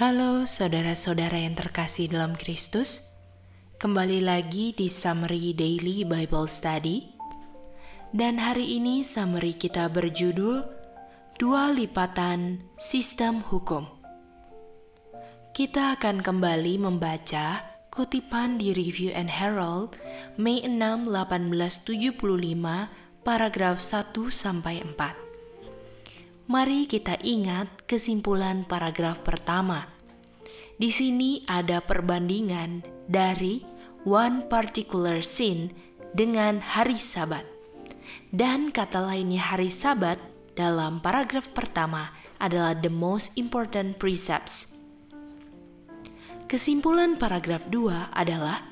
Halo saudara-saudara yang terkasih dalam Kristus. Kembali lagi di Summary Daily Bible Study. Dan hari ini summary kita berjudul Dua Lipatan Sistem Hukum. Kita akan kembali membaca kutipan di Review and Herald Mei 6 1875 paragraf 1 sampai 4. Mari kita ingat kesimpulan paragraf pertama. Di sini ada perbandingan dari one particular sin dengan hari Sabat. Dan kata lainnya hari Sabat dalam paragraf pertama adalah the most important precepts. Kesimpulan paragraf 2 adalah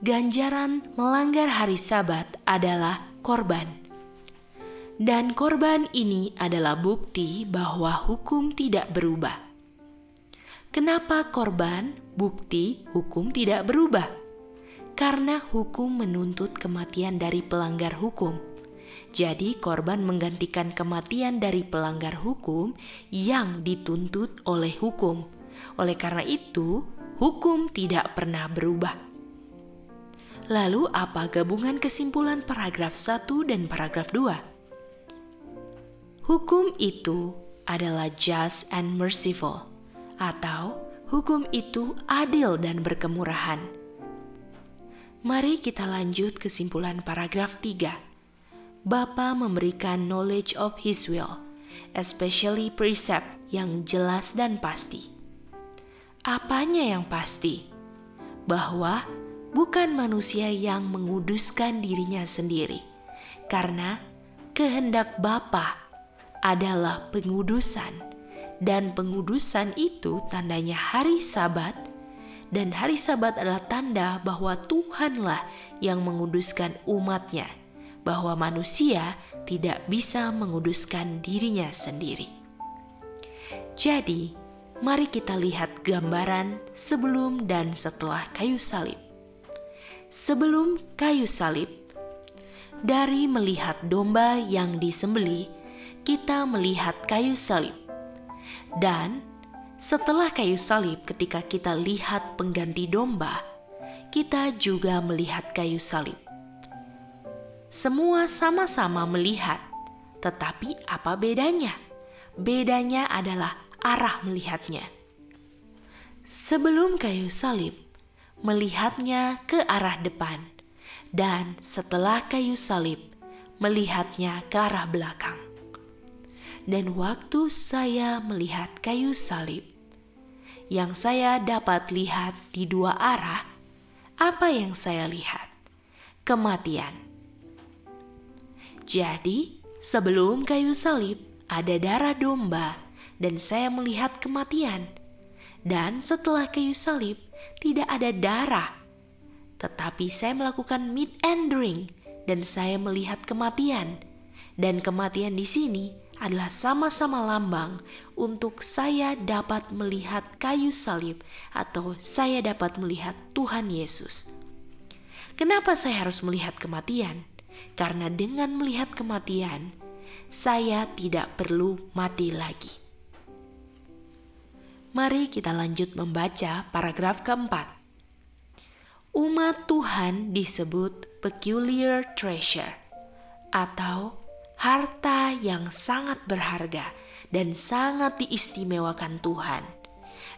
ganjaran melanggar hari Sabat adalah korban. Dan korban ini adalah bukti bahwa hukum tidak berubah. Kenapa korban bukti hukum tidak berubah? Karena hukum menuntut kematian dari pelanggar hukum jadi, korban menggantikan kematian dari pelanggar hukum yang dituntut oleh hukum. Oleh karena itu, hukum tidak pernah berubah. Lalu, apa gabungan kesimpulan paragraf 1 dan paragraf 2? Hukum itu adalah just and merciful, atau hukum itu adil dan berkemurahan. Mari kita lanjut kesimpulan paragraf 3 Bapa memberikan knowledge of His will, especially precept yang jelas dan pasti. Apanya yang pasti? Bahwa bukan manusia yang menguduskan dirinya sendiri, karena kehendak Bapa adalah pengudusan, dan pengudusan itu tandanya hari Sabat, dan hari Sabat adalah tanda bahwa Tuhanlah yang menguduskan umatnya bahwa manusia tidak bisa menguduskan dirinya sendiri. Jadi, mari kita lihat gambaran sebelum dan setelah kayu salib. Sebelum kayu salib, dari melihat domba yang disembeli, kita melihat kayu salib. Dan setelah kayu salib, ketika kita lihat pengganti domba, kita juga melihat kayu salib semua sama-sama melihat, tetapi apa bedanya? Bedanya adalah arah melihatnya. Sebelum kayu salib, melihatnya ke arah depan, dan setelah kayu salib, melihatnya ke arah belakang. Dan waktu saya melihat kayu salib, yang saya dapat lihat di dua arah, apa yang saya lihat? Kematian jadi, sebelum kayu salib ada darah domba dan saya melihat kematian. Dan setelah kayu salib tidak ada darah. Tetapi saya melakukan meat and drink dan saya melihat kematian. Dan kematian di sini adalah sama-sama lambang untuk saya dapat melihat kayu salib atau saya dapat melihat Tuhan Yesus. Kenapa saya harus melihat kematian? karena dengan melihat kematian, saya tidak perlu mati lagi. Mari kita lanjut membaca paragraf keempat. Umat Tuhan disebut peculiar treasure atau harta yang sangat berharga dan sangat diistimewakan Tuhan.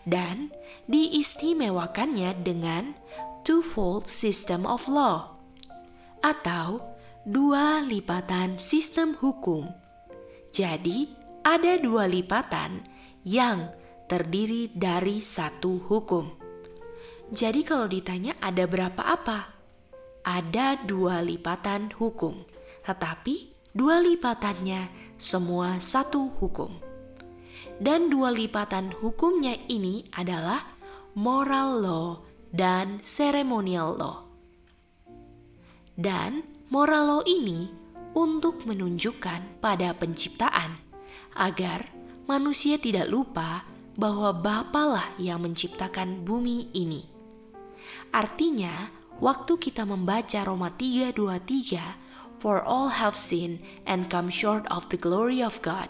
Dan diistimewakannya dengan twofold system of law atau dua lipatan sistem hukum. Jadi, ada dua lipatan yang terdiri dari satu hukum. Jadi, kalau ditanya ada berapa apa? Ada dua lipatan hukum, tetapi dua lipatannya semua satu hukum. Dan dua lipatan hukumnya ini adalah moral law dan ceremonial law. Dan Moral law ini untuk menunjukkan pada penciptaan agar manusia tidak lupa bahwa Bapalah yang menciptakan bumi ini. Artinya, waktu kita membaca Roma 3:23, for all have sinned and come short of the glory of God.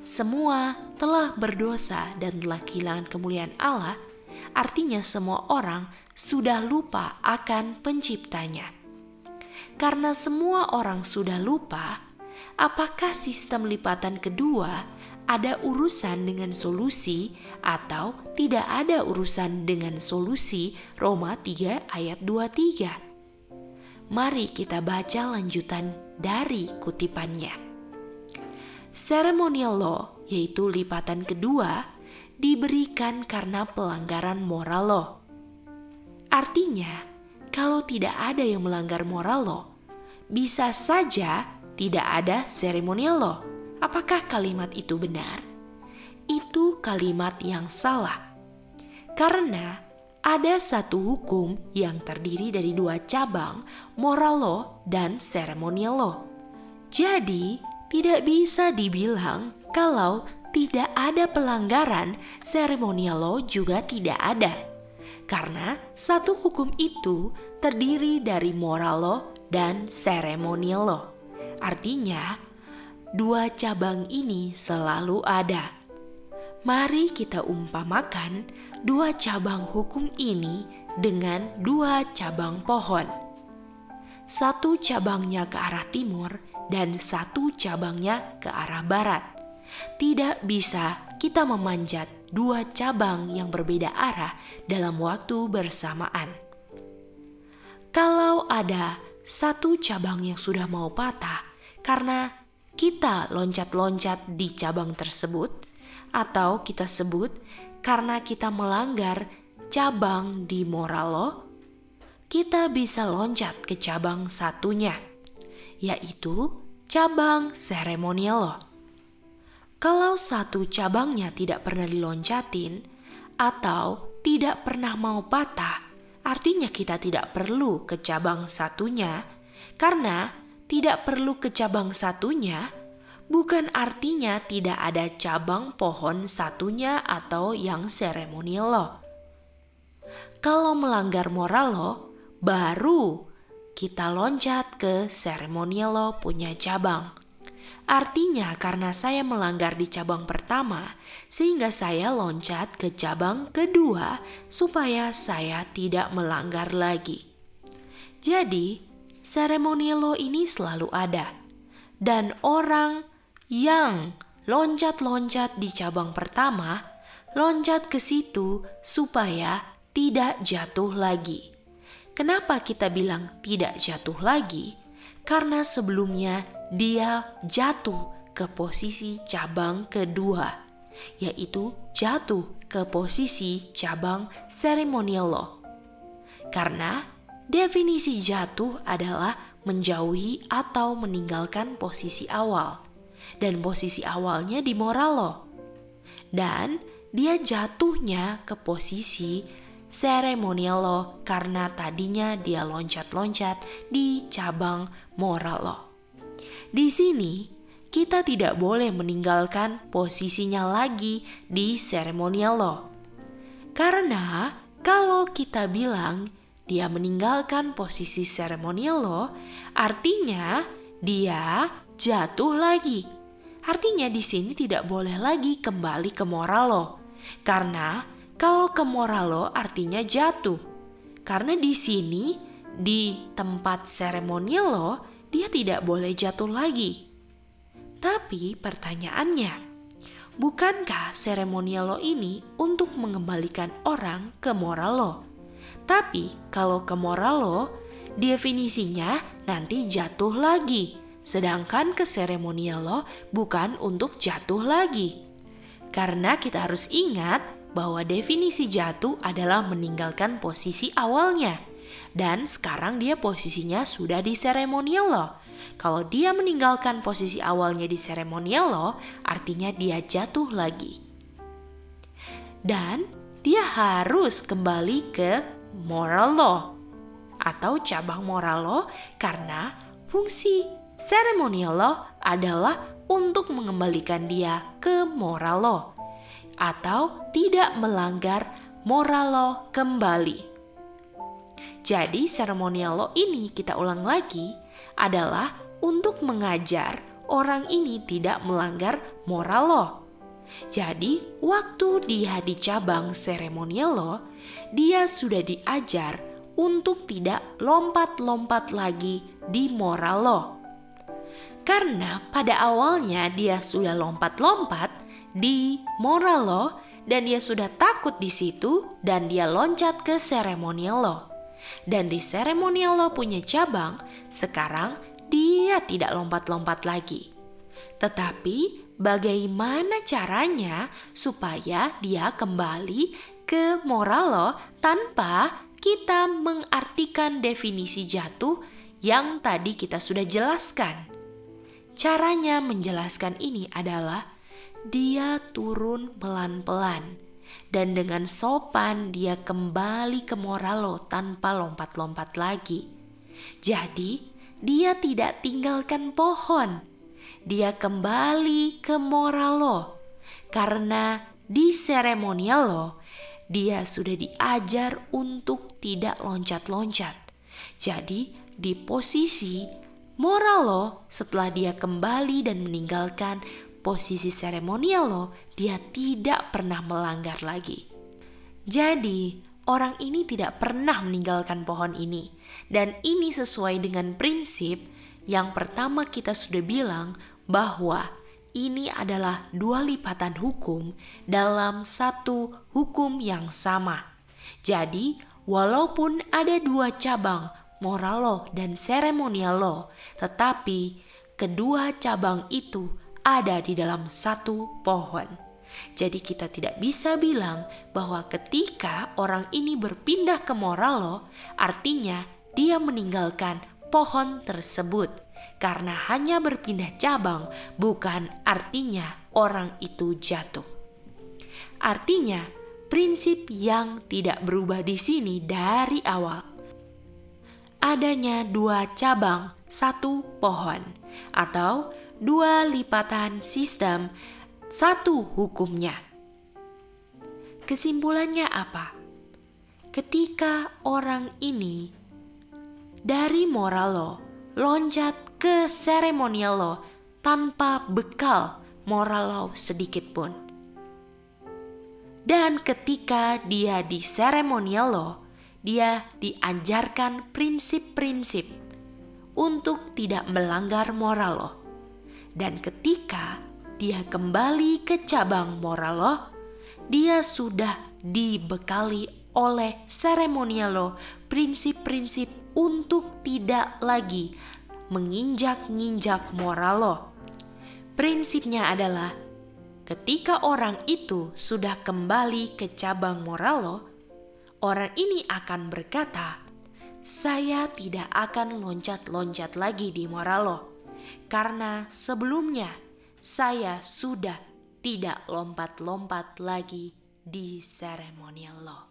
semua telah berdosa dan telah kehilangan kemuliaan Allah, artinya semua orang sudah lupa akan penciptanya. Karena semua orang sudah lupa, apakah sistem lipatan kedua ada urusan dengan solusi atau tidak ada urusan dengan solusi Roma 3 ayat 23. Mari kita baca lanjutan dari kutipannya. Ceremonial law, yaitu lipatan kedua, diberikan karena pelanggaran moral law. Artinya, kalau tidak ada yang melanggar moral law, bisa saja tidak ada seremonial law. Apakah kalimat itu benar? Itu kalimat yang salah. Karena ada satu hukum yang terdiri dari dua cabang, moral law dan ceremonial law. Jadi, tidak bisa dibilang kalau tidak ada pelanggaran, ceremonial law juga tidak ada. Karena satu hukum itu terdiri dari moral law dan ceremonial law. Artinya, dua cabang ini selalu ada. Mari kita umpamakan dua cabang hukum ini dengan dua cabang pohon. Satu cabangnya ke arah timur dan satu cabangnya ke arah barat. Tidak bisa kita memanjat dua cabang yang berbeda arah dalam waktu bersamaan. Kalau ada satu cabang yang sudah mau patah, karena kita loncat-loncat di cabang tersebut, atau kita sebut karena kita melanggar cabang di moral lo, kita bisa loncat ke cabang satunya, yaitu cabang seremonial lo. Kalau satu cabangnya tidak pernah diloncatin atau tidak pernah mau patah, artinya kita tidak perlu ke cabang satunya karena tidak perlu ke cabang satunya, bukan artinya tidak ada cabang pohon satunya atau yang seremonial loh. Kalau melanggar moral lo, baru kita loncat ke seremonial lo punya cabang. Artinya karena saya melanggar di cabang pertama, sehingga saya loncat ke cabang kedua supaya saya tidak melanggar lagi. Jadi, seremonial ini selalu ada. Dan orang yang loncat-loncat di cabang pertama, loncat ke situ supaya tidak jatuh lagi. Kenapa kita bilang tidak jatuh lagi? Karena sebelumnya dia jatuh ke posisi cabang kedua, yaitu jatuh ke posisi cabang seremonial law. Karena Definisi jatuh adalah menjauhi atau meninggalkan posisi awal. Dan posisi awalnya di moral lo. Dan dia jatuhnya ke posisi seremonial lo karena tadinya dia loncat-loncat di cabang moral lo. Di sini kita tidak boleh meninggalkan posisinya lagi di seremonial lo. Karena kalau kita bilang dia meninggalkan posisi seremonial lo, artinya dia jatuh lagi. Artinya di sini tidak boleh lagi kembali ke moral lo. Karena kalau ke moral lo artinya jatuh. Karena di sini di tempat seremonial lo dia tidak boleh jatuh lagi. Tapi pertanyaannya, bukankah seremonial lo ini untuk mengembalikan orang ke moral lo? Tapi kalau ke moral lo, definisinya nanti jatuh lagi. Sedangkan ke seremonial lo bukan untuk jatuh lagi. Karena kita harus ingat bahwa definisi jatuh adalah meninggalkan posisi awalnya. Dan sekarang dia posisinya sudah di seremonial lo. Kalau dia meninggalkan posisi awalnya di seremonial lo, artinya dia jatuh lagi. Dan dia harus kembali ke moral law atau cabang moral law karena fungsi ceremonial law adalah untuk mengembalikan dia ke moral law atau tidak melanggar moral law kembali. Jadi ceremonial law ini kita ulang lagi adalah untuk mengajar orang ini tidak melanggar moral law Jadi, waktu dia di cabang seremonial law, dia sudah diajar untuk tidak lompat-lompat lagi di moral law. Karena pada awalnya dia sudah lompat-lompat di moral law dan dia sudah takut di situ dan dia loncat ke seremonial law. Dan di seremonial law punya cabang, sekarang dia tidak lompat-lompat lagi. Tetapi bagaimana caranya supaya dia kembali ke moral law tanpa kita mengartikan definisi jatuh yang tadi kita sudah jelaskan. Caranya menjelaskan ini adalah dia turun pelan-pelan dan dengan sopan dia kembali ke moral law tanpa lompat-lompat lagi. Jadi, dia tidak tinggalkan pohon dia kembali ke moral lo karena di seremonial lo dia sudah diajar untuk tidak loncat-loncat. Jadi di posisi moral lo setelah dia kembali dan meninggalkan posisi seremonial lo, dia tidak pernah melanggar lagi. Jadi, orang ini tidak pernah meninggalkan pohon ini. Dan ini sesuai dengan prinsip yang pertama kita sudah bilang bahwa ini adalah dua lipatan hukum dalam satu hukum yang sama. Jadi, walaupun ada dua cabang moral law dan ceremonial law, tetapi kedua cabang itu ada di dalam satu pohon. Jadi kita tidak bisa bilang bahwa ketika orang ini berpindah ke moral law, artinya dia meninggalkan pohon tersebut karena hanya berpindah cabang bukan artinya orang itu jatuh. Artinya, prinsip yang tidak berubah di sini dari awal. Adanya dua cabang, satu pohon, atau dua lipatan sistem, satu hukumnya. Kesimpulannya apa? Ketika orang ini dari moral law loncat ke seremonial law tanpa bekal moral law sedikit pun. Dan ketika dia di seremonial law, dia diajarkan prinsip-prinsip untuk tidak melanggar moral law. Dan ketika dia kembali ke cabang moral law, dia sudah dibekali oleh seremonial law prinsip-prinsip untuk tidak lagi menginjak-injak moral lo. Prinsipnya adalah ketika orang itu sudah kembali ke cabang moral lo, orang ini akan berkata, "Saya tidak akan loncat-loncat lagi di moral lo, karena sebelumnya saya sudah tidak lompat-lompat lagi di seremonial law."